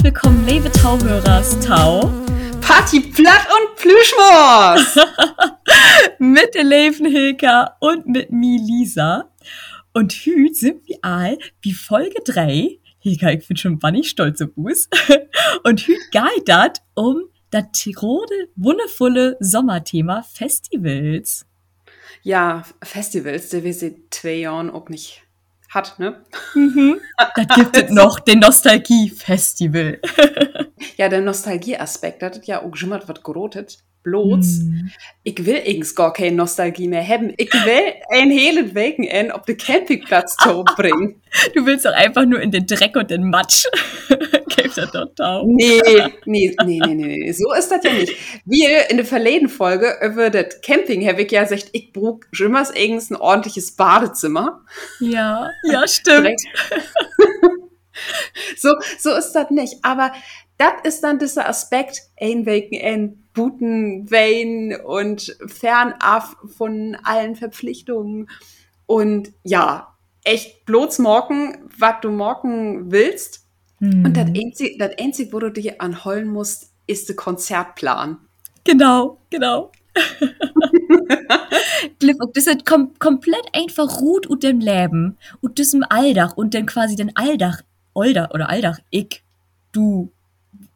herzlich willkommen, liebe Tauhörers, Tau. Party platt und Plüschmors! mit der Leven Hilka und mit mir Lisa. Und heute sind wir all wie Folge 3. Hilka, ich bin schon wannig stolz auf uns. Und heute geht das um das rode, wundervolle Sommerthema Festivals. Ja, Festivals, die wir seit zwei Jahren auch nicht hat, ne? Mhm. Das gibt es noch, den Nostalgie-Festival. ja, der Nostalgie-Aspekt, das hat ja auch schon mal was gerotet. Bloß, mm. ich will irgends gar keine Nostalgie mehr haben. Ich will ein helen Wochenende auf den Campingplatz bringen. Du willst doch einfach nur in den Dreck und den Matsch. Gebt das doch tau. Nee, nee, nee, nee, nee, so ist das ja nicht. Wir in der verleden Folge über das Camping habe ich ja gesagt, ich brauche immer irgends ein ordentliches Badezimmer. Ja, ja, stimmt. so, so ist das nicht. Aber das ist dann dieser Aspekt, ein Wochenende guten Wayne und fernab von allen Verpflichtungen. Und ja, echt bloß morgen, was du morgen willst. Mhm. Und das Einzige, das Einzige, wo du dich anholen musst, ist der Konzertplan. Genau, genau. das ist kom komplett einfach ruht und dem Leben und das im Alldach und dann quasi den Alldach, Oldach oder Alldach, ich, du,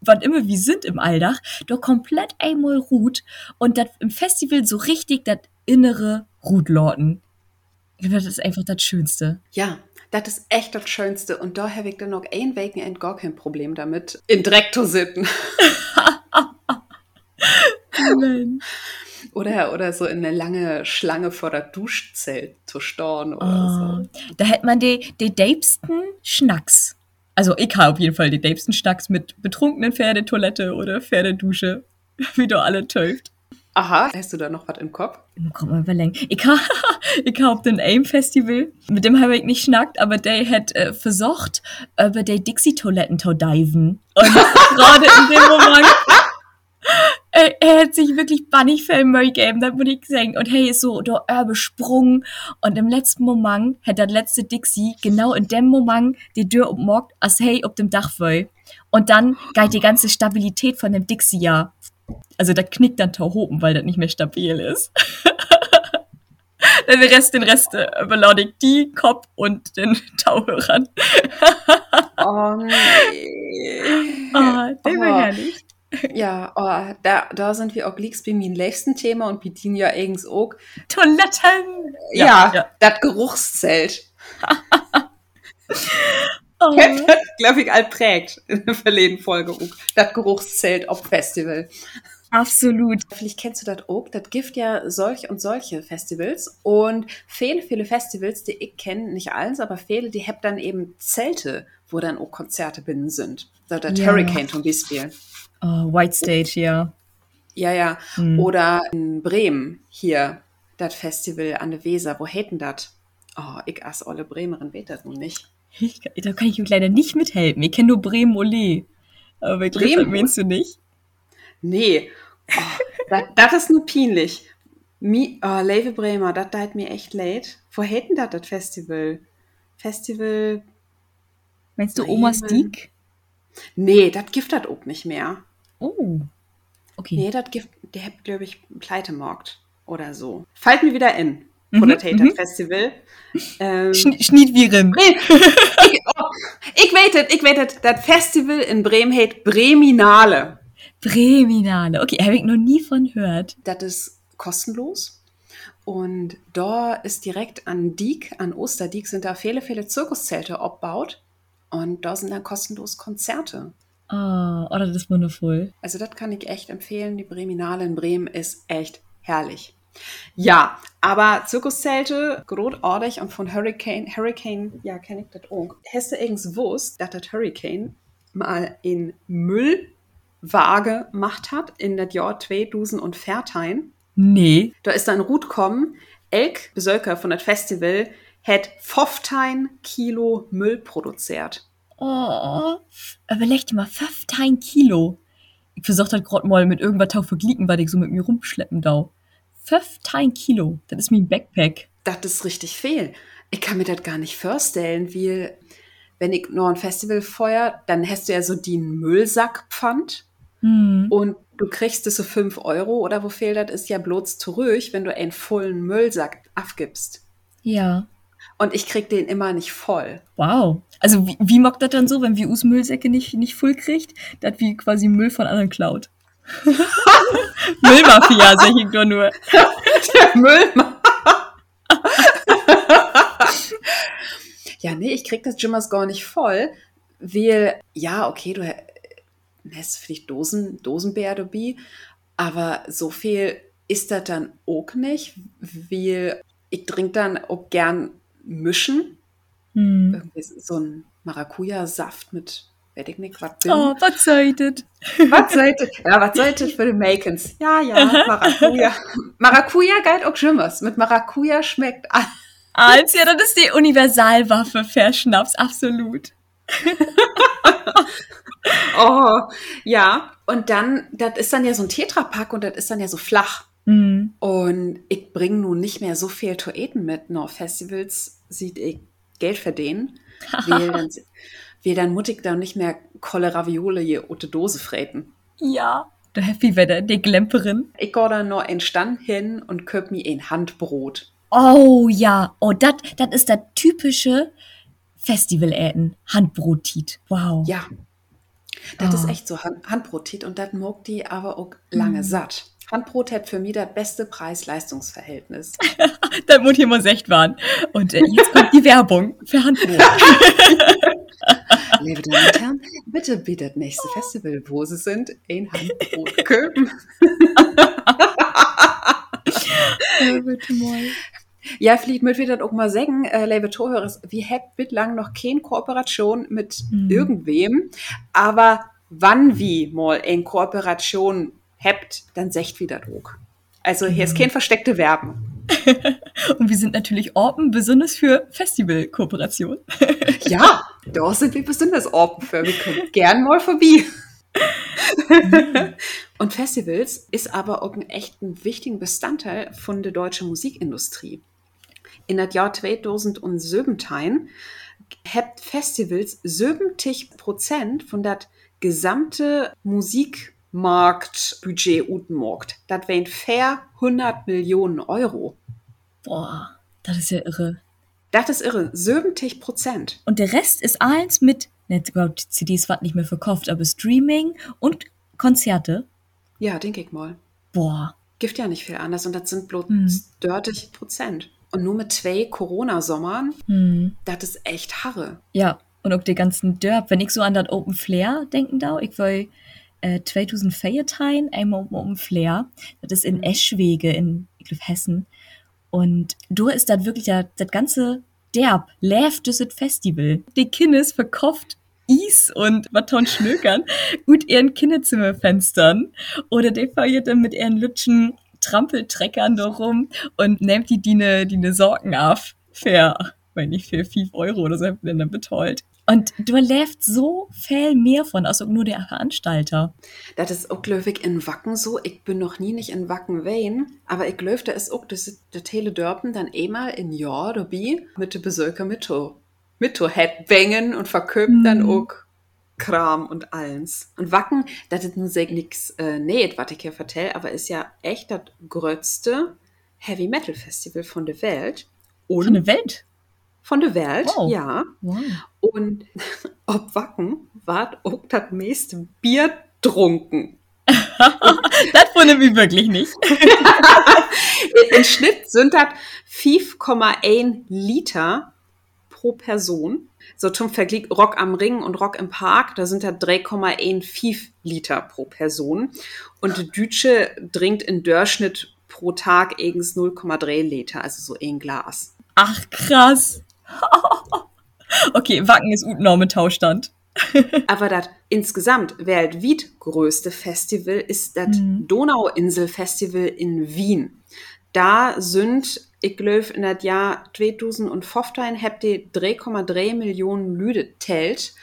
wann immer wir sind im Alldach, doch komplett einmal ruht und das im Festival so richtig das innere Rutlorten. Das ist einfach das Schönste. Ja, das ist echt das Schönste. Und da habe ich dann noch ein Wochenende gar kein Problem damit, in Dreck zu sitzen. Oder, oder so in eine lange Schlange vor der Duschzelt zu storn oder oh, so. Da hätte man die, die deibsten Schnacks. Also ich habe auf jeden Fall die liebsten Stacks mit betrunkenen Pferdetoilette oder Pferdedusche, wie du alle töft. Aha, hast du da noch was im Kopf? Komm mal überlegen. Ich habe ich hab den AIM Festival, mit dem habe ich nicht schnackt, aber der hat äh, versucht, über die Dixie-Toiletten zu diven. Und gerade in dem Moment er, er hat sich wirklich bannig für Murray gegeben, das muss ich sagen. Und hey, ist so da übersprungen. Und im letzten Moment hat der letzte Dixie genau in dem Moment die Tür ummockt, als hey auf dem Dach war. Und dann geht die ganze Stabilität von dem Dixie ja. Also das knickt dann hoben, weil das nicht mehr stabil ist. den Rest, den Rest äh, ich die Kopf und den Tauhörern. oh nee. Oh, der oh. war herrlich. Ja, oh, da, da sind wir auch gleich bei meinem nächsten Thema und bedienen ja eigens auch. Toiletten! Ja, ja, ja. das Geruchszelt. oh. Das, glaube ich, all prägt in der verleden Folge auch. Das Geruchszelt auf Festival. Absolut. Vielleicht kennst du das auch. Das gibt ja solch und solche Festivals. Und viele, viele Festivals, die ich kenne, nicht alles, aber viele, die haben dann eben Zelte, wo dann auch Konzerte binnen sind. So das ja. Hurricane zum Beispiel. Oh, White Stage, ja. Ja, ja. Hm. Oder in Bremen hier, das Festival an der Weser. Wo hätten das? Oh, ich als olle Bremerin weet das nun nicht. Ich, da kann ich ihm leider nicht mithelfen. Ich kenne nur Bremen Ole. Aber Bremen meinst du nicht? Nee. Oh, das ist nur peinlich. Mi, oh, Leve Bremer, das deit mir echt leid. Wo hätten das das Festival? Festival. Meinst du Omas Diek? Nee, das gibt das auch nicht mehr. Oh. Okay. Nee, das gibt, der hat, glaube ich, Pleitemarkt oder so. Fallt mir wieder in. Von mhm, der mhm. Festival. Ähm, Schniedviren. Nee, ich, oh, ich waitet, ich waitet, das Festival in Bremen heißt Breminale. Breminale, okay, habe ich noch nie von gehört. Das ist kostenlos. Und da ist direkt an Diek, an Osterdiek, sind da viele, viele Zirkuszelte abgebaut. Und da sind dann kostenlos Konzerte. Ah, oh, das ist wundervoll. Also das kann ich echt empfehlen. Die Breminale in Bremen ist echt herrlich. Ja, aber Zirkuszelte, großartig und von Hurricane, Hurricane, ja, kenne ich das auch. Hast du irgendwas gewusst, dass das Hurricane mal in Müllwaage gemacht hat in das Jahr 2000 und Fairtime? Nee. Da ist dann Ruth kommen, Elk Besöker von das Festival, hat 15 Kilo Müll produziert. Oh, überleg dir mal, 15 Kilo. Ich versuche halt gerade mal mit irgendwas zu verglicken, weil ich so mit mir rumschleppen da. 15 Kilo, das ist mein Backpack. Das ist richtig viel. Ich kann mir das gar nicht vorstellen, wie wenn ich nur ein Festival feuer, dann hast du ja so den Müllsackpfand Hm. und du kriegst es so 5 Euro oder wo fehlt das, ist ja bloß zurück, wenn du einen vollen Müllsack abgibst. Ja. Und ich krieg den immer nicht voll. Wow. Also wie, wie mockt das dann so, wenn wir us Müllsäcke nicht, nicht voll kriegt, dass wie quasi Müll von anderen klaut? Müllmafia, sag ich doch nur. Der Müllmann. ja, nee, ich krieg das Jimmers gar nicht voll, weil, ja, okay, du hast vielleicht Dosen, Dosenbär dabei, aber so viel ist das dann auch nicht, weil ich trinke dann auch gern mischen. Hm. Irgendwie so ein Maracuja-Saft mit, weiß ich nicht, was bin. Oh, was seid it? Was sollte, ja, was sollte für die Makens? Ja, ja, Maracuja. Maracuja galt auch Jimmers. Mit Maracuja schmeckt alles. Als ja, das ist die Universalwaffe für Schnaps, absolut. Oh, ja. Und dann, das ist dann ja so ein Tetrapack und das ist dann ja so flach. Hm. Und ich bringe nun nicht mehr so viel Toeten mit. No Festivals sieht ich Geld verdienen. Weil dann, weil dann ich dann nicht mehr Kolle Raviole hier unter Dose freten. Ja. Der Happy Wetter, die Glemperin. Ich gehe dann nur in Stand hin und köp mir ein Handbrot. Oh ja, oh, das ist das typische Festival-Äten. Handbrot-Tit. Wow. Ja. Das Ah. ist echt so Hand Handbrot und das mag die aber auch lange satt. Handbrot hat für mich das beste Preis-Leistungs-Verhältnis. Das muss hier mal echt waren. Und äh, jetzt kommt die Werbung für Handbrot. Liebe Damen und Herren, bitte bietet nächste Festival, wo Sie sind, ein Handbrot köpen. Ja, vielleicht möchte ich das auch mal sagen, äh, liebe Zuhörer, wir hätten bislang noch keine Kooperation mit Mhm. irgendwem, aber wann wie mal eine Kooperation habt, dann secht wieder Druck. Also hier ist kein versteckte Werben. Und wir sind natürlich open, besonders für Festival-Kooperation. Ja, da sind wir besonders offen für. Wir kommen gern mal vorbei. Und Festivals ist aber auch ein echt ein wichtigen Bestandteil von der deutschen Musikindustrie. In das Jahr 2017 hat Festivals 70 Prozent von das gesamte Musikmarktbudget utmarkt. Das wären fair 100 Millionen Euro. Boah, das ist ja irre. Das ist irre. 70 Prozent. Und der Rest ist eins mit, ne, Gott, CDs wird nicht mehr verkauft, aber Streaming und Konzerte. Ja, denke ich mal. Boah. Gibt ja nicht viel anders und das sind bloß Hm. 30 Prozent. Und nur mit zwei Corona-Sommern, Hm. das ist echt Harre. Ja, und auch die ganzen Dörp. Wenn ich so an das Open Flair denken da, ich will äh, 2014 einmal um Open Flair. Das ist in Eschwege in, Hessen. Und du ist das wirklich das, das ganze Derb, das Festival. Die Kindes verkauft Is und Baton Schnökern gut ihren Kinderzimmerfenstern. Oder die feiert dann mit ihren lütschen Trampeltreckern da rum und nimmt die Dine, Dine Sorgen auf. Fair, wenn nicht für 5 Euro oder so, dann betreut. Und du läuft so viel mehr von, als nur der Veranstalter. Das ist auch, glaube ich, in Wacken so. Ich bin noch nie nicht in Wacken wein, aber ich glaube, da ist auch das, das Tele Dörpen dann einmal in Jahr mit den Besöker mit mit Headbangen und verköpt dann Mhm. auch Kram und allens. Und Wacken, das ist nun sehr nix äh, näht, was ich hier vertell, aber ist ja echt das größte Heavy Metal Festival von der Welt. Und Von der Welt. Von der Welt, Wow. ja. Wow. Und ob Wacken ward auch das meiste Bier trunken. Das wundert mich wirklich nicht. Im Schnitt sind das 5,1 Liter pro Person. So zum Vergleich Rock am Ring und Rock im Park, da sind das 3,15 Liter pro Person. Und die Dütsche trinkt in Durchschnitt pro Tag eigens 0,3 Liter, also so ein Glas. Ach, krass. okay, Wacken ist Utenau Tauschstand. Aber das insgesamt weltweit größte Festival ist das Mhm. Donauinsel-Festival in Wien. Da sind, ich glaube, in das Jahr 2015 habt ihr 3,3 Millionen Lüde telt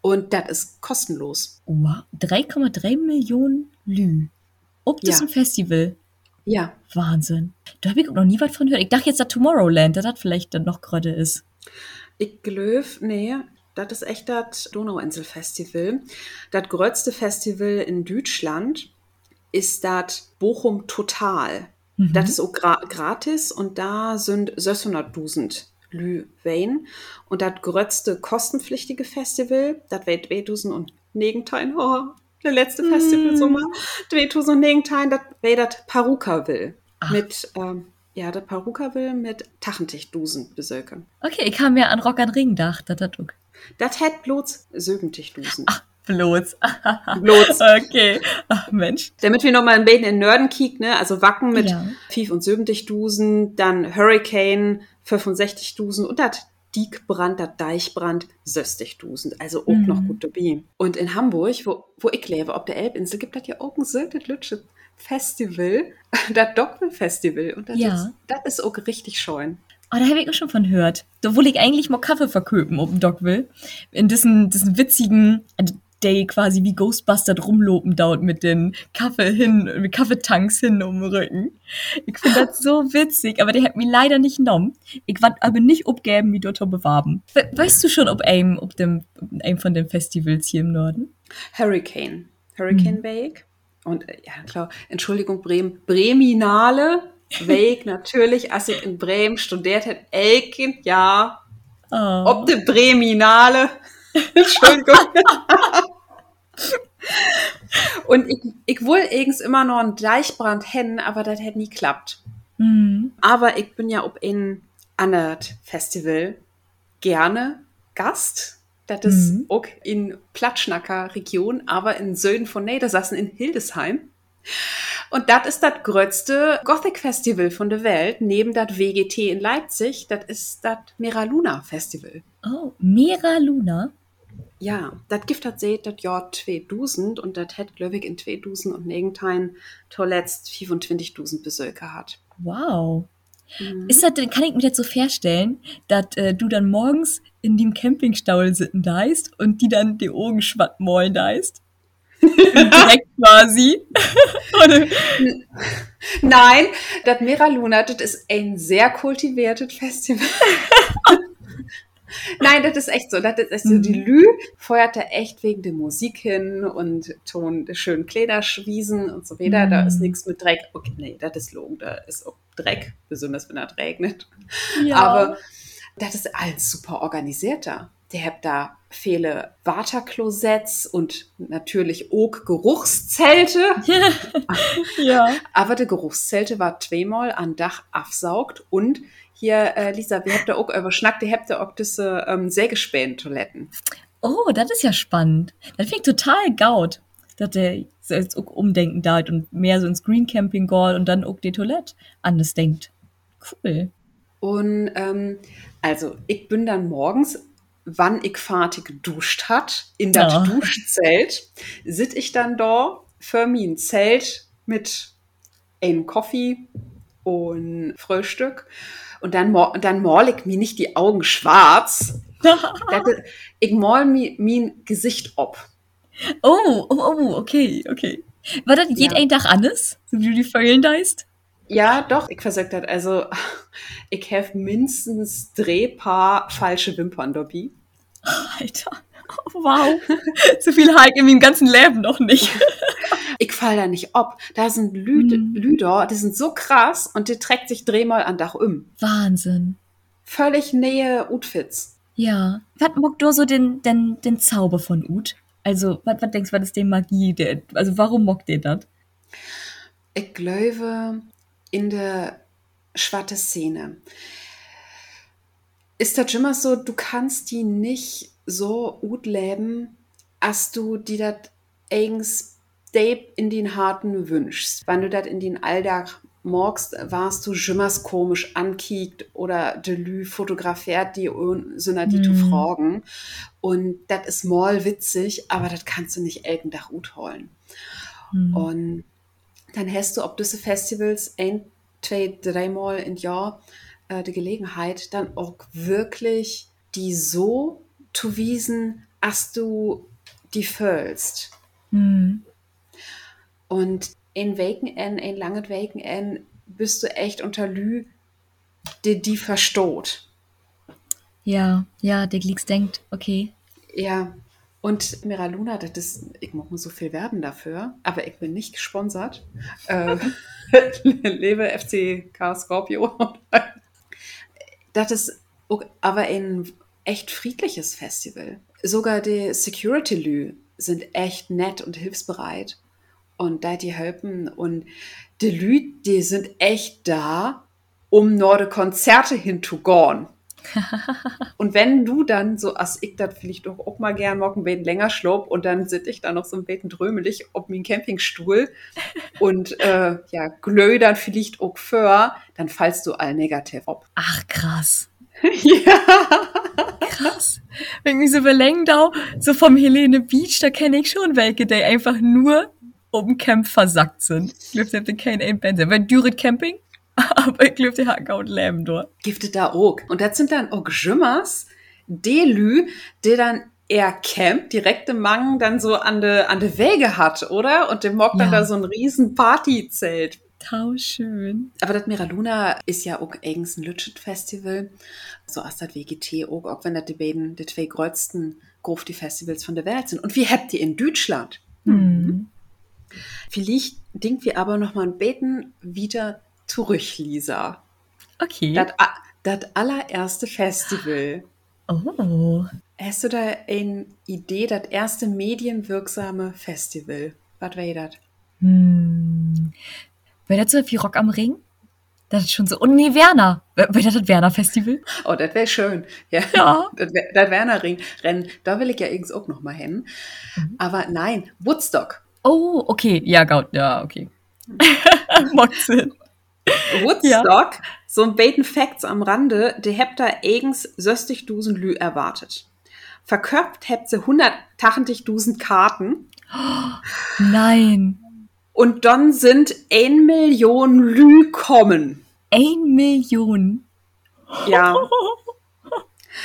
und das ist kostenlos. Wow. 3,3 Millionen Lü. Ob das Ja. ein Festival? Ja, Wahnsinn. Da habe ich noch nie was von gehört. Ich dachte jetzt, dass Tomorrowland, dass das vielleicht dann noch gerade ist. Ich glaube, nee, das ist echt das Donauinsel-Festival. Das größte Festival in Deutschland ist das Bochum Total. Mhm. Das ist auch gra gratis und da sind 600.000 Lü Wein. Und das größte kostenpflichtige Festival, das wird 2019, oh, der letzte mhm. Festival Sommer, 2019, das wäre das Parukaville. Mit, ähm, ja, das Parukaville mit Tachentichtdusen besöken. Okay, ich habe mir an Rock an Ring gedacht, das hat Das hätte bloß Sögentichtdusen. Ach, bloß. bloß. Okay. Ach, Mensch. Damit wir nochmal ein bisschen in Nörden kicken, ne? Also Wacken mit ja. Fief- und Sögentichtdusen, dann Hurricane 65.000 und das Diekbrand, das Deichbrand 60.000. Also auch mhm. noch gut dabei. Und in Hamburg, wo, wo ich lebe, auf der Elbinsel, gibt das ja auch ein Lütsche Festival, das Dockville Festival. Und das, ja. ist, das ist auch richtig schön. Oh, da habe ich auch schon von gehört. Da will ich eigentlich mal Kaffee verköpen um Dockville. In diesen, diesen witzigen, der quasi wie Ghostbuster rumlopen dauert mit den Kaffee hin, mit Kaffeetanks hin um den Rücken. Ich finde das so witzig, aber der hat mich leider nicht genommen. Ich werde aber nicht abgeben, wie dort bewerben. We weißt du schon, ob einem, ob dem, einem von den Festivals hier im Norden? Hurricane. Hurricane hm. Bake. Und äh, ja, klar, Entschuldigung, Bremen. Breminale Weg natürlich, als ich in Bremen studiert hätte, Elkin, ja. Oh. Ob de Breminale. Entschuldigung. Und ich, ich will eigens immer noch einen Gleichbrand hin, aber das hätte nie geklappt. Mhm. Aber ich bin ja ob in Annert Festival gerne Gast. Das ist mhm. auch in Platschnacker Region, aber in Söden von Niedersassen in Hildesheim. Und das ist das größte Gothic Festival von der Welt, neben das WGT in Leipzig. Das ist das Mera Festival. Oh, Mera Luna? Ja, das Gift hat seht das Jahr 2000 und das hat, glaube ich, in 2000 und irgendein zuletzt 25.000 Besucher hat. Wow. Mhm. Ist das, kann ich mir jetzt so vorstellen, dass äh, du dann morgens in dem Campingstall sitzen deist und die dann die Augen schwatt maulen deist? Direkt quasi. Nein, das Mera Luna, das ist ein sehr kultiviertes Festival. Nein, das ist echt so. Das ist echt so. Die mhm. Lü feuert da echt wegen der Musik hin und Ton schön Klederschwiesen und so weiter. Da ist mhm. nichts mit Dreck. Okay, nee, das ist Logen. Da ist auch Dreck, besonders wenn es regnet. Ja. Aber das ist alles super organisierter. Der hat da viele Waterklosetts und natürlich auch Geruchszelte. ja. Aber die Geruchszelte war zweimal an Dach aufsaugt und hier, äh, Lisa, wir habt da auch überschnackt, ihr habt da auch diese ähm, Sägespänen-Toiletten. Oh, das ist ja spannend. Das finde ich total gaut, dass der jetzt auch umdenken da und mehr so ins Green Camping geht und dann auch die Toilette anders denkt. Cool. Und ähm, also, ich bin dann morgens, wann ich fertig geduscht hat, in das oh. Duschzelt, sitze ich dann da für mein Zelt mit einem Kaffee und Frühstück und dann, dann mal ich mir nicht die Augen schwarz. ich mal mir mein Gesicht ob. Oh, oh, oh, okay, okay. War das jeden ja. Tag anders, so wie du die Vögeln deist? Ja, doch, ich versagt das. Also, ich habe mindestens Drehpaar falsche Wimpern dabei. Alter, oh, wow. so viel Hike in meinem ganzen Leben noch nicht. ich fall da nicht ob. Da sind Lüde, mm. Lüder, die sind so krass und die trägt sich dreimal an Dach um. Wahnsinn. Völlig Nähe Utfits. Ja. Was muckt du so den, den, den Zauber von Ut? Also, was, was denkst du, was ist die Magie? Der, also, warum mockt ihr das? Ich glaube, in der schwarze Szene ist das immer so, du kannst die nicht so gut leben, als du die das eigens in den harten wünschst. Wenn du das in den Alltag morgst, warst du jimmers komisch ankiegt oder de Lü fotografiert die so die zu mm. fragen. Und das ist mal witzig, aber das kannst du nicht elken Dach gut holen. Mm. Und dann hast du, ob diese Festivals ein, zwei, dreimal im Jahr äh, die Gelegenheit, dann auch wirklich die so zu wiesen, als du die füllst. Mm. Und in Waken in langen Waken bist du echt unter Lü, die, die verstoht. Ja, ja, der Glicks denkt, okay, Ja, und Mira Luna, das ist, ich mache so viel Werben dafür, aber ich bin nicht gesponsert. äh, lebe FCK Scorpio. das ist aber ein echt friedliches Festival. Sogar die Security-Lü sind echt nett und hilfsbereit. Und da die helfen. Und die Lü, die sind echt da, um Norde Konzerte hinzugehen. und wenn du dann so, als ich das vielleicht doch auch mal gern morgen beten länger schlob und dann sitze ich da noch so ein beten drömelig ob mein Campingstuhl und äh, ja, glöh dann vielleicht auch für, dann fallst du all negativ ab. Ach, krass. ja. Krass. Wenn ich so da, so vom Helene Beach, da kenne ich schon welche, die einfach nur um Camp versackt sind. Ich glaube, sie haben keine Band. Weil Düret Camping, aber ich glaube, die haben auch Leben dort. Giftet da auch. Und das sind dann auch Schimmers, Delü, die dann er Camp direkt im Mang dann so an de, an de Wege hat, oder? Und dem mockt ja. dann da so ein riesen Partyzelt. Schön. Aber das Miraluna ist ja auch eigens ein Lütschet-Festival. So als das WGT auch, auch wenn das die beiden, die zwei größten Grufti-Festivals von der Welt sind. Und wie habt ihr in Deutschland? Mhm. Vielleicht denken wir aber noch mal ein Beten wieder zurück, Lisa. Okay. Das allererste Festival. Oh. Hast du da eine Idee, das erste medienwirksame Festival? Was wäre das? Hm. Wäre das so wie Rock am Ring? Das ist schon so. Und nee, Werner. Wäre das das Werner-Festival? Oh, das wäre schön. Ja. ja. Das, das Werner-Ring-Rennen, da will ich ja übrigens auch noch mal hin. Mhm. Aber nein, Woodstock. Oh, okay. Ja, Gaut. Ja, okay. Macht Sinn. Woodstock, ja. so ein Baiten Facts am Rande, die habt da eigens 60.000 Lü erwartet. Verkörpt habt sie 180.000 Karten. nein. Und dann sind 1 Million Lü kommen. 1 Million? Ja.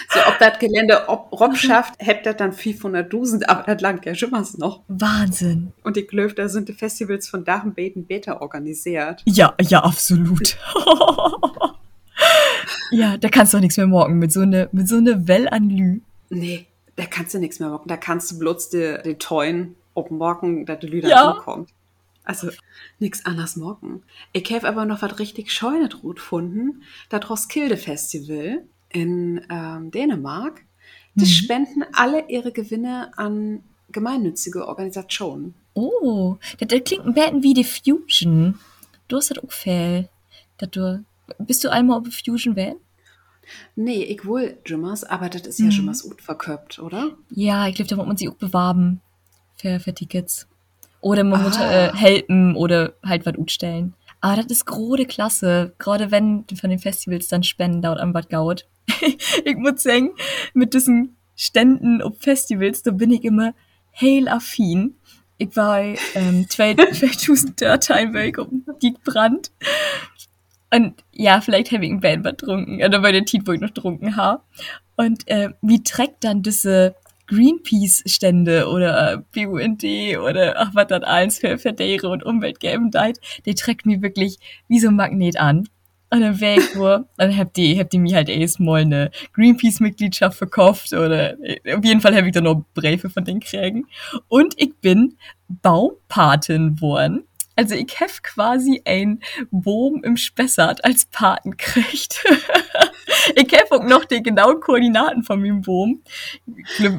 So, ob das Gelände ob Rob schafft, hätte das dann 500.000, aber das langt ja schon was noch. Wahnsinn. Und die Klöfter sind die Festivals von Dachen Beten Beta organisiert. Ja, ja, absolut. ja, da kannst du auch nichts mehr morgen mit so eine, mit so eine Well an Lü. Nee, da kannst du nichts mehr morgen. Da kannst du bloß die, die Toyen ob morgen, dass die Lü ja. kommt. Also nichts anderes morgen. Ich habe aber noch was richtig Scheunet gefunden. Das Roskilde Festival in ähm, Dänemark, die mhm. spenden alle ihre Gewinne an gemeinnützige Organisationen. Oh, das, das klingt ein bisschen wie die Fusion. Du hast das auch viel. Du, bist du einmal auf Fusion wählen? Nee, ich wohl Jimmers, aber das ist ja mhm. Jimmers gut verkörpt, oder? Ja, ich glaube, da muss man sich auch bewerben für, für Tickets. Oder man ah. muss äh, helfen oder halt was stellen. Aber das ist große Klasse, gerade wenn von den Festivals dann Spenden dauert am Bad Gaut. ich muss sagen, mit diesen Ständen auf Festivals, da bin ich immer heil affin. Ich war ähm, 2013 weg um die Brand. Und ja, vielleicht habe ich ein Band betrunken, oder bei der ich noch getrunken habe. Und äh, wie trägt dann diese Greenpeace-Stände oder BUND oder ach, was das alles für Verdehre und Umwelt geben deit, die trägt mich wirklich wie so ein Magnet an. Und dann wäre ich wo, dann habt ihr, habt ihr mir halt erst mal eine Greenpeace-Mitgliedschaft verkauft oder auf jeden Fall habe ich da noch Briefe von den kriegen. Und ich bin Baumpatin worden. Also ich habe quasi ein Boom im Spessart als Paten gekriegt. ich habe auch noch die genauen Koordinaten von meinem Boom.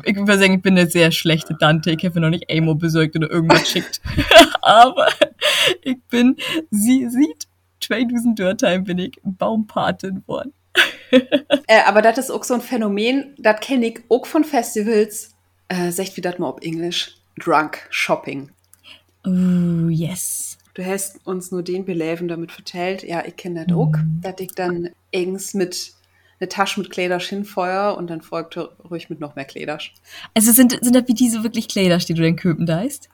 Ich, würde sagen, ich bin eine sehr schlechte Tante. Ich habe noch nicht Amo besorgt oder irgendwas schickt. Aber ich bin, sie sieht 2000 Dörrtime bin ich Baumpatin worden. äh, aber das ist auch so ein Phänomen, das kenne ich auch von Festivals. Äh, sagt wie das mal auf Englisch? Drunk Shopping. Oh, yes. Du hast uns nur den Beläven damit vertellt. Ja, ich kenne das auch, mm. dass ich dann eigens mit eine Tasche mit Kledersch hinfeuer und dann folgt ruhig mit noch mehr Kledersch. Also sind, sind das wie diese wirklich Kledersch, die du den Köpen deist?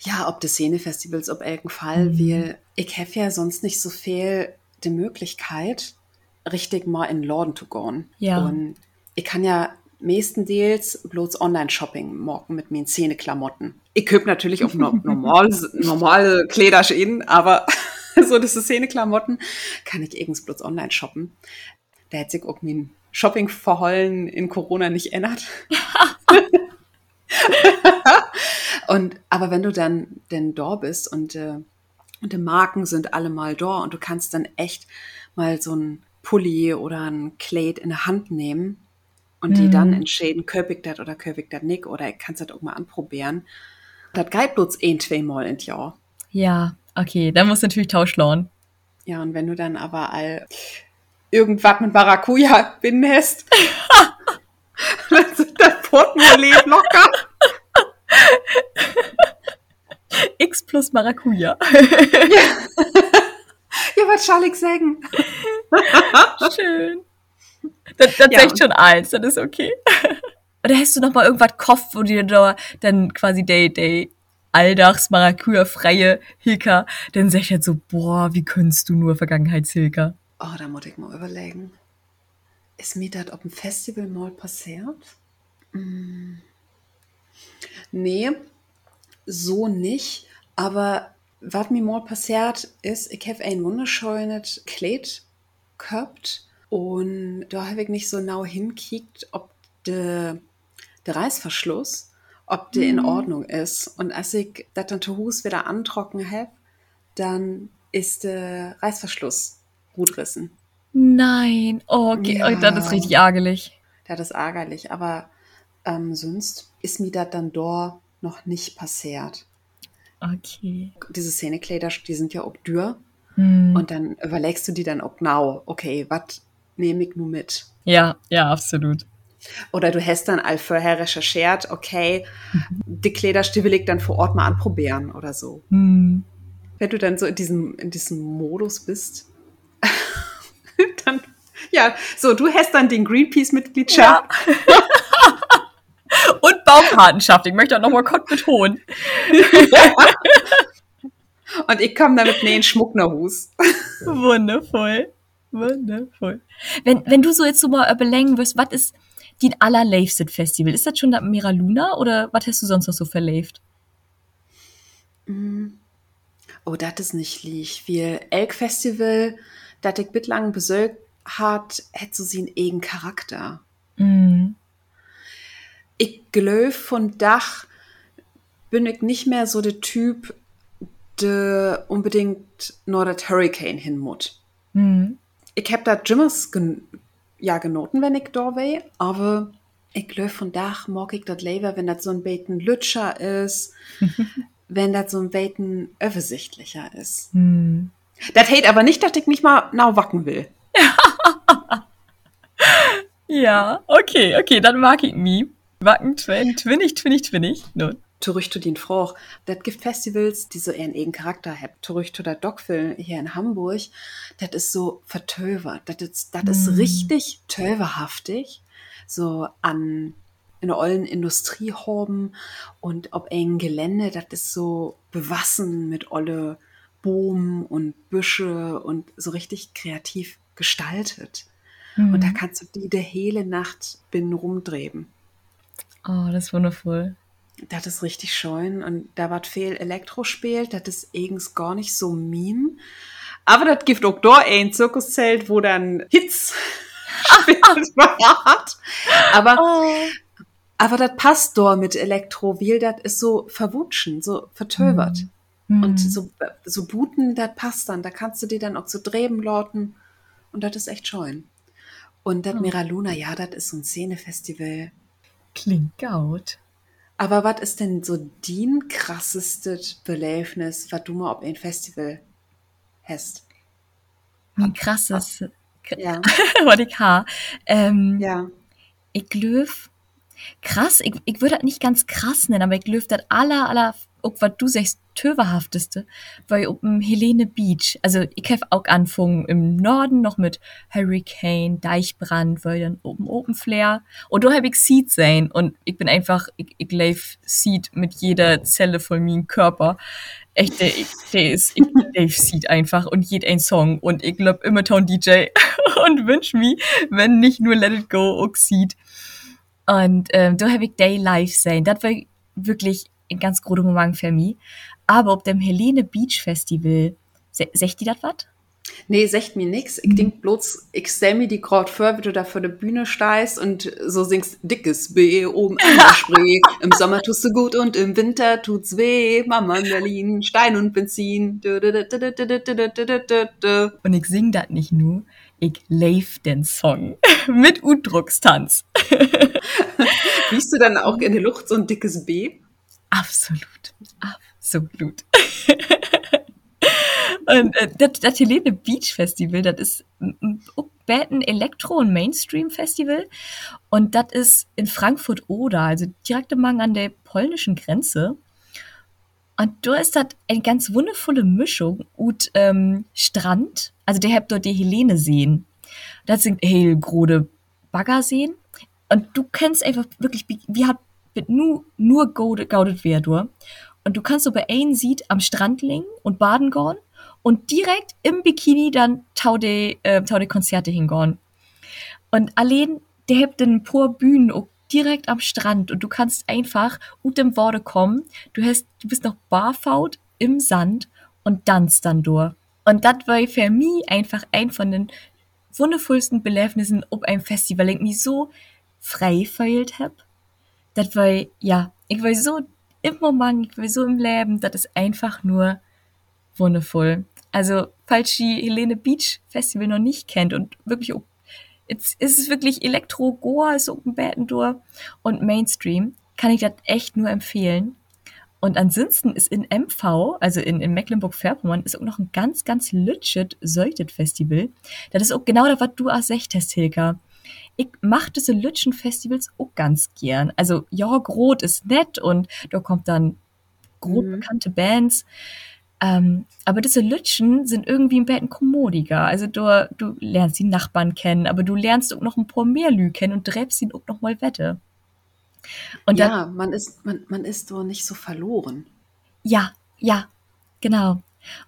Ja, ob des Szenefestivals, ob irgendein Fall, mhm. weil ich habe ja sonst nicht so viel die Möglichkeit, richtig mal in den Laden zu gehen. Ja. Und ich kann ja meistens bloß Online-Shopping morgen mit meinen Szeneklamotten. Ich köp natürlich auf no normal, normale Kleiderschäden, aber so diese Szeneklamotten kann ich irgends bloß online shoppen. Da hätte ich auch mein Shopping-Verhollen in Corona nicht ändert. und aber wenn du dann denn da bist und, äh, und die Marken sind alle mal da und du kannst dann echt mal so ein Pulli oder ein Kleid in der Hand nehmen und die dann Mhm. entscheiden, köp ich das oder köp ich das nicht oder ich kann es das auch mal anprobieren. Das geht bloß ein, zwei Mal in Jahr. Ja, okay, dann muss natürlich Tauschlauen. Ja, und wenn du dann aber all irgendwas mit Maracuja binden hast, dann sind das Portemonnaie locker. X plus Maracuja. Ja, was soll ich sagen? Schön. Das, das Ja. schon eins, das ist okay. Oder hast du noch mal irgendwas Kopf, wo dir da dann quasi der, der Alldags Maracuja freie Hilka, dann sag ich halt so, boah, wie könntest du nur Vergangenheitshilka? Oh, da muss ich mal überlegen. Ist mir das auf dem Festival mal passiert? Mm. Nee, so nicht. Aber was mir mal passiert ist, ich habe ein wunderschönes Kleid gehabt und da habe ich nicht so genau hinkickt, ob der der Reißverschluss, ob der in Mhm. Ordnung ist. Und als ich das dann zu Hus wieder antrocken habe, dann ist der Reißverschluss gut rissen. Nein, oh, okay, Ja. das ist richtig ärgerlich. Das ist ärgerlich, aber ähm, sonst ist mir das dann da noch nicht passiert. Okay. Diese Szenekleider, die sind ja auch dürr Hm. und dann überlegst du dir dann auch genau, okay, was nehme ich nun mit? ja, ja, absolut. Oder du hast dann all vorher recherchiert, okay, die Kleiderstücke will ich dann vor Ort mal anprobieren oder so. Hm. Wenn du dann so in diesem, in diesem Modus bist, dann, ja, so, du hast dann den Greenpeace-Mitgliedschaft. Und Baumpatenschaft, ich möchte auch noch mal kurz betonen. Und ich komme damit in den Schmucknerhus. Wundervoll. Wundervoll. Wenn, wenn du so jetzt so mal überlegen wirst, was ist dein allerleifstes Festival? Ist das schon das Mira Luna oder was hast du sonst noch so verlebt? Oh, das ist nicht lieg. Wie Elk Festival, das ich bitlang besögt hat, hätte so sie einen eigenen Charakter. Mm. Ich glaube, von Dach bin ich nicht mehr so der Typ, der unbedingt nur das Hurricane hin muss. Mm. Ich hab da Jimmers gen ja genoten, wenn ich da war, aber ich glaube, von Dach mag ich das lieber, wenn das so ein Beten Lütscher ist, wenn das so ein Beten übersichtlicher ist. Mm. Das hält aber nicht, dass ich mich mal nau wacken will. Ja, okay, okay, dann mag ich mi. Wacken, twin, twinnig, twinnig, twinnig. Nun. Zurück zu den. Das gibt Festivals, die so ihren eigenen Charakter haben. Zurück zu der Dockville hier in Hamburg. Das ist so vertövert. Das ist, das ist Mm. richtig töverhaftig. So an in der ollen Industriehorben und ob ein Gelände, das ist so bewassen mit olle Boom und Büsche und so richtig kreativ gestaltet. Und da kannst du die der hele Nacht bin rumdrehen. Oh, das ist wundervoll. Das ist richtig schön und da wird viel Elektro spielt, das ist eigens gar nicht so mean. Aber das gibt auch da ein Zirkuszelt, wo dann Hits spielt wird. Aber, Oh. aber das passt da mit Elektro, weil das ist so verwutschen, so vertövert. Mm. Und so, so booten, das passt dann. Da kannst du die dann auch so drehen lauten. Und das ist echt schön. Und das Oh. Miraluna, ja, das ist so ein Szenefestival. Klingt gut. Aber was ist denn so dein krassestes Belebnis, was du mal auf ein Festival hast? Wie krass ist, Ja, was ich ha. Ähm, ja. ich glaube, krass, ich, ich würde das nicht ganz krass nennen, aber ich glaube, das aller, aller, auch was du sagst, töverhafteste, weil dem Helene Beach, also ich habe auch angefangen im Norden noch mit Hurricane, Deichbrand, weil dann oben Open Flare und da habe ich Seed sein und ich bin einfach, ich, ich lebe Seed mit jeder Zelle von meinem Körper. Echt, der, der ist, ich lebe Seed einfach und jed ein Song und ich glaub immer Town DJ und wünsch mir, wenn nicht nur Let It Go, auch Seed. Und ähm, da habe ich Day Live sein. Das war wirklich in ganz grobem Umfang für mich. Aber ob dem Helene Beach Festival, secht die das was? Nee, secht mir nix. Ich denk bloß, ich stell mir die gerade vor, wie du da vor der Bühne steigst und so singst dickes B oben im Spree. Im Sommer tust du gut und im Winter tut's weh. Mama in Berlin, Stein und Benzin. Und ich sing das nicht nur, ich lave den Song mit Udruckstanz. Riechst du dann auch in der Luft so ein dickes B? Absolut. Absolut. Und äh, das, Helene Beach Festival, das ist ein Elektro- und Mainstream-Festival. Und das ist in Frankfurt-Oder, also direkt im Mang an der polnischen Grenze. Und da ist das eine ganz wundervolle Mischung und ähm, Strand, also der habt dort die Helene sehen. Das sind hellgrode Baggerseen. Und du kennst einfach wirklich, wie hat mit nur, nur wer du. Und du kannst so bei einem Seed am Strand liegen und baden gehen und direkt im Bikini dann tau de, äh, tau de Konzerte hingehen. Und allein, der habt den paar Bühnen direkt am Strand und du kannst einfach ut dem Worte kommen. Du hast, du bist noch barfaut im Sand und tanzt dann durch. Und das war für mich einfach ein von den wundervollsten Belebnissen ob ein Festival, ich mich so frei feilt hab. Das war, ja, ich war so im Moment, ich war so im Leben, das ist einfach nur wundervoll. Also, falls ihr Helene Beach Festival noch nicht kennt und wirklich, jetzt ist es wirklich Elektro, Goa ist Open Batendor und Mainstream, kann ich das echt nur empfehlen. Und ansonsten ist in MV, also in, in Mecklenburg-Vorpommern, ist auch noch ein ganz, ganz lütschet Säutet Festival. Das ist auch genau das, was du auch hast, Hilka. Ich mach diese Lütschen Festivals auch ganz gern. Also, ja, Grot ist nett und da kommt dann grob Mhm. bekannte Bands. Ähm, aber diese Lütschen sind irgendwie ein bisschen kommodiger. Also du, du lernst die Nachbarn kennen, aber du lernst auch noch ein paar mehr Lü kennen und dräbst ihn auch noch mal Wette. Und dann, Ja, man ist, man, man ist doch nicht so verloren. ja, ja, genau.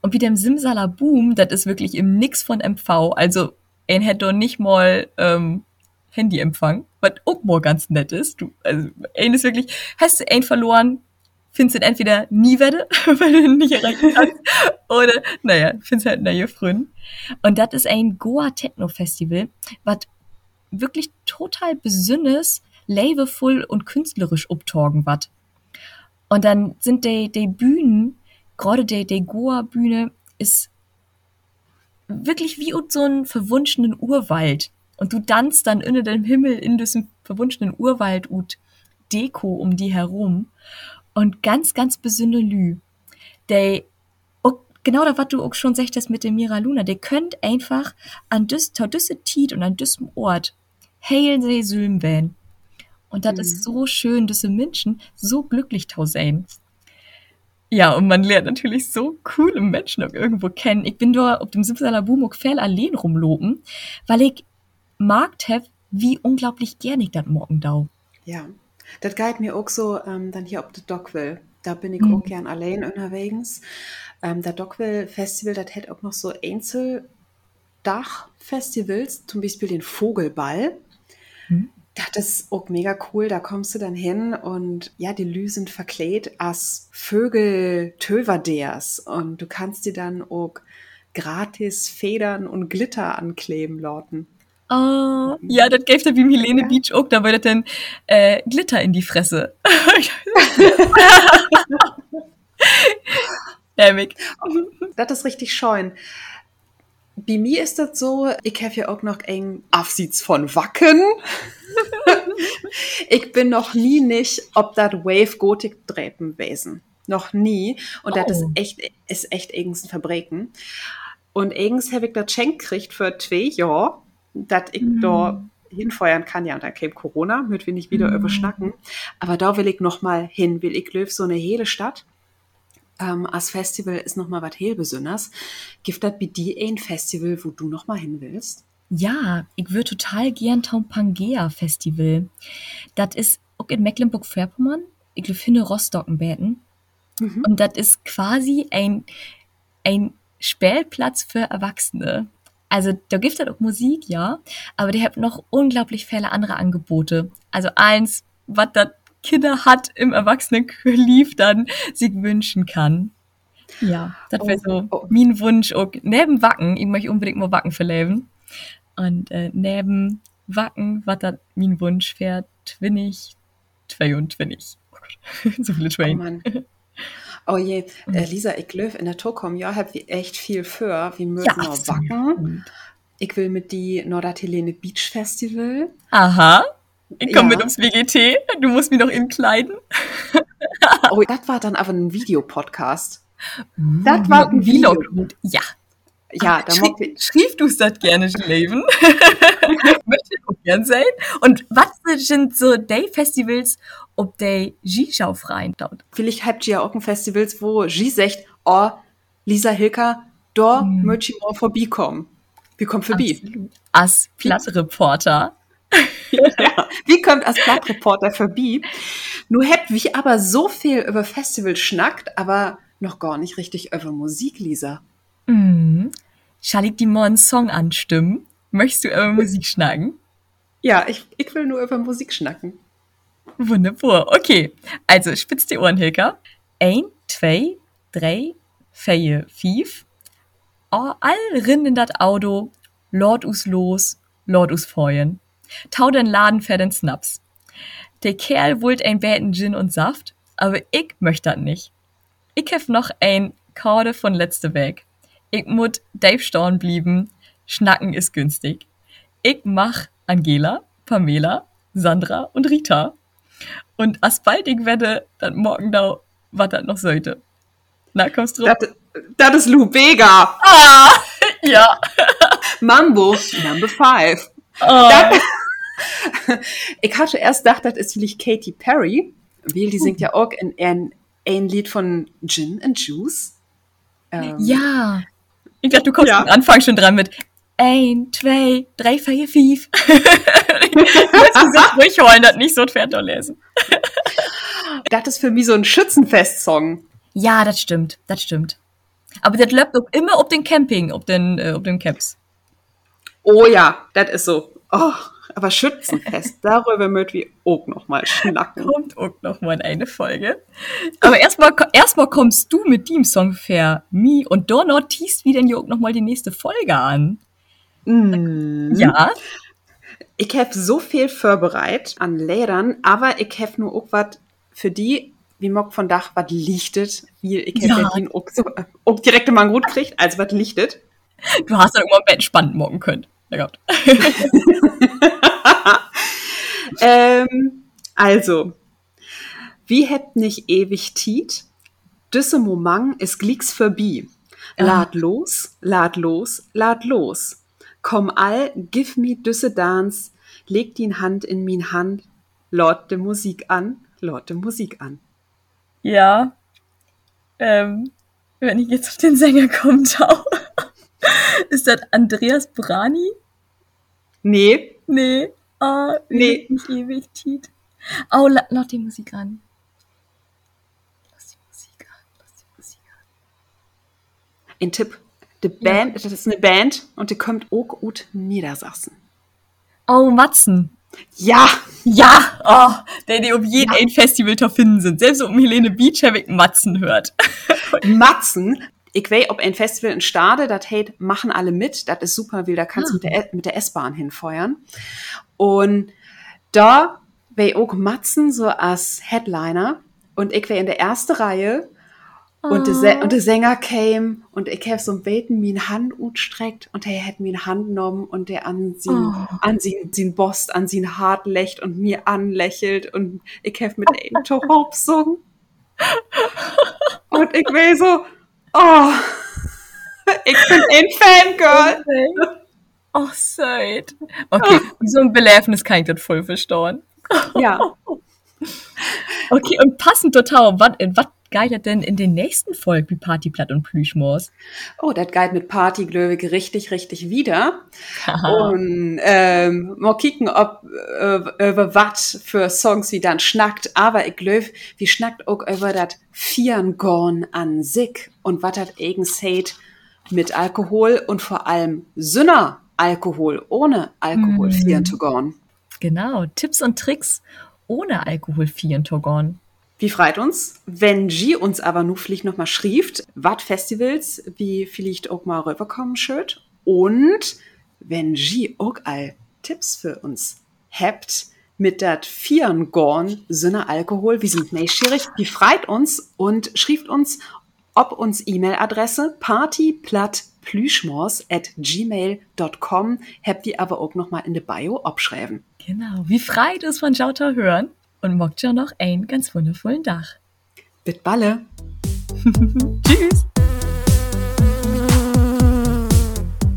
Und wie dem Simsalabum, das ist wirklich im Nix von MV. Also, ein hätte doch nicht mal ähm, Handyempfang, was auch mal ganz nett ist. Du, also, ein ist wirklich, hast du einen verloren, findest du ihn entweder nie wette, weil du ihn nicht erreichen kannst, oder, naja, findest halt neue Freunde. Und das ist ein Goa Techno Festival, was wirklich total besünnes, lebevoll und künstlerisch obtorgen wat. Und dann sind die, die Bühnen, gerade die, die Goa-Bühne, ist wirklich wie so ein verwunschenen Urwald. Und du tanzt dann in dem Himmel in diesem verwunschenen Urwald und Deko um die herum. Und ganz, ganz besünde Lü. Die, auch genau da, was du auch schon sagtest mit dem Mira Luna, die könnt einfach an düsse Tiet und an düssem Ort heilen sie Sülm werden. Und das Mhm. ist so schön, diese Menschen so glücklich sein. Ja, und man lernt natürlich so coole Menschen auch irgendwo kennen. Ich bin da auf dem Simsalabum auch viel allein rumlopen, weil ich mag hab, wie unglaublich gern ich das morgen dau. Ja, das geht mir auch so, ähm, dann hier ob der Dockville. Da bin ich Mhm. auch gern allein unterwegs. Ähm, der Dockville Festival, das hat auch noch so Einzeldach-Festivals, zum Beispiel den Vogelball. Mhm. Das ist auch mega cool. Da kommst du dann hin und ja, die Lü sind verklebt als Vögel Töverders und du kannst dir dann auch gratis Federn und Glitter ankleben, Lorten. Oh, ja, das gäbe da wie Helene Ja. Beach auch, da das dann äh, Glitter in die Fresse. Nämlich. Das ist richtig scheun. Bei mir ist das so, ich habe ja auch noch eng Absieds von Wacken. ich bin noch nie nicht, ob das Wave Gothic Dräpen wesen. Noch nie. Und das ist Oh. echt, ist echt eigens ein Verbrechen. Und eigens habe ich das Schenk gekriegt für zwei Jahre, dass ich Mhm. da hinfeuern kann. Ja, und dann käme Corona, mit wir nicht wieder Mhm. überschnacken. Aber da will ich noch mal hin, will ich löf so eine hele Stadt. Ähm, als Festival ist noch mal was heel besonders. Gibt das bei dir ein Festival, wo du noch mal hin willst? Ja, ich würde total gern Tom Pangea Festival. Das ist auch in Mecklenburg-Vorpommern. Ich finde Rostocken beten. Mhm. Und das ist quasi ein, ein Spielplatz für Erwachsene. Also da gibt es auch Musik, ja, aber die hat noch unglaublich viele andere Angebote. Also eins, was das Kinder hat im Erwachsenenlief dann sich wünschen kann. Ja, das wäre Oh, so oh. mein Wunsch. Auch neben Wacken, ich möchte unbedingt mal Wacken verleben. Und äh, neben Wacken, was das mein Wunsch wäre, twinnig, twinnig. Oh so viele Oh Twain. Mann. Oh je, äh, Lisa, ich glaube, in der Tokom, ja, hab wir echt viel für. Wir mögen ja, noch. Ich will mit die Nordatelene Beach Festival. Aha. Ich komme Ja. mit ums WGT. Du musst mich noch inkleiden. Oh, das war dann aber ein Videopodcast. Das war ein Vlog. Video. Ja. Ja, da Schrie, schrieb du das gerne, Leben? Möchte ich auch gern sein. Und was sind so die Festivals, ob die Skischau freien dort? Vielleicht habt ihr ja auch ein Festivals, wo G sagt, oh, Lisa Hilker, da Mhm. möchte ich mal vorbeikommen. Wir kommen vorbei. Als Plattreporter. Ja. Wie kommt als Blattreporter vorbei? Nur habt wie aber so viel über Festivals schnackt, aber noch gar nicht richtig über Musik, Lisa. Mhm. Schall ich die mal einen Song anstimmen? Möchtest du über Musik schnacken? Ja, ich, ich will nur über Musik schnacken. Wunderbar. Okay. Also, spitz die Ohren, Hilka. Ein, zwei, drei, vier, fünf. Oh, all rin in dat Auto. Lord us los, Lord us freuen. Tau den Laden für den Snaps. Der Kerl wollt ein Bäten Gin und Saft, aber ich möchte dat nicht. Ich hef noch ein Korde von letzte Weg. Ich mut Dave Storn blieben. Schnacken ist günstig. Ich mach Angela, Pamela, Sandra und Rita. Und as bald ich wette, dann morgen da, was das noch sollte. Na, kommst du? Das, das ist Lou Bega. Ah, ja. Mambo, Number Five. Oh. Ich hatte erst gedacht, das ist vielleicht Katy Perry, weil die singt ja auch in ein, ein Lied von Gin and Juice. Ähm, Ja. Ich dachte, du kommst Ja. am Anfang schon dran mit ein, zwei, drei, vier, fünf. ich muss mich ruhig holen, das nicht so fertig lesen. Das ist für mich so ein Schützenfest-Song. Ja, das stimmt, das stimmt. Aber das läuft auch immer auf den Camping, auf den, äh, auf den Camps. Oh ja, das ist so. Oh, aber Schützenfest, darüber möchten wir auch noch mal schnacken. Kommt auch noch mal in eine Folge. Aber erstmal erstmal kommst du mit dem Song für me und Donner teast wieder auch noch mal die nächste Folge an. Mm. Ja. Ich habe so viel vorbereitet an Lehrern, aber ich habe nur auch was für die, wie Mock von Dach, was lichtet, wie ich habe ja. den auch, so, auch direkt mal gut kriegt, als was lichtet. Du hast dann irgendwann entspannt morgen können. Ja, Gott. Ähm, also, wie hebt nicht ewig Tiet? Düsse Moment ist glicks vorbei. Lad los, lad los, lad los. Komm all, give me düsse Dance, leg die Hand in min Hand, lord de Musik an, lord de Musik an. Ja. Ähm, wenn ich jetzt auf den Sänger komme, ciao. Ist das Andreas Brani? Nee, Nee. Ah, Nee. Nicht ewig Tiet. Oh, la, lass die Musik an. Lass die Musik an. Lass die Musik an. ein Tipp. Die Band, das ist eine Band und die kommt auch ut Niedersachsen. Oh, Matzen. Ja, Ja, oh, der, die auf jedem ein Festival zu finden sind. Selbst um Helene Beach habe ich Matzen hört. Matzen. Ich weiß, ob ein Festival in Stade, das heißt, machen alle mit. Das ist super, weil da kannst du mit der, mit der S-Bahn hinfeuern. Und da wäre auch Matzen so als Headliner. Und ich wäre in der ersten Reihe. Und, der, Sä- und der Sänger kam und ich habe so ein Beten min Hand utstreckt und er hat min Hand genommen und der an sie, Oh. an sie, sie Bost, an sie hart lächelt und mir anlächelt und ich habe mit to Hope gesungen. Und ich will so, oh, ich bin ein Fangirl. Oh, seid. Okay, so ein Beläfnis kann ich das voll verstauen. Ja, Okay, und passend total, was geil denn in den nächsten Folgen wie Partyplatt und Plüschmors? oh, das geht mit Partyglöwig richtig, richtig wieder. Und ähm, mal kicken, ob äh, über was für Songs wie dann schnackt. Aber ich glaube, wie schnackt auch über das Vieren an sich und was das eigen seht mit Alkohol und vor allem Sünner Alkohol ohne Alkohol to gone. Genau, Tipps und Tricks ohne Alkohol 4 in Togon. Wie freut uns, wenn G uns aber nur vielleicht noch mal schrieft, wat Festivals, wie vielleicht auch mal rüberkommen schön. Und wenn G auch all Tipps für uns habt, mit dat vieren Gorn Sinne Alkohol, wir sind neugierig, die freut uns und schrieft uns, ob uns E-Mail-Adresse partyplattplüschmors at gmail.com habt ihr aber auch noch mal in der Bio abschreiben. Genau, wie freit es von Jauter hören und mockt ja noch ein ganz wundervollen Dach. Bit Balle. Tschüss.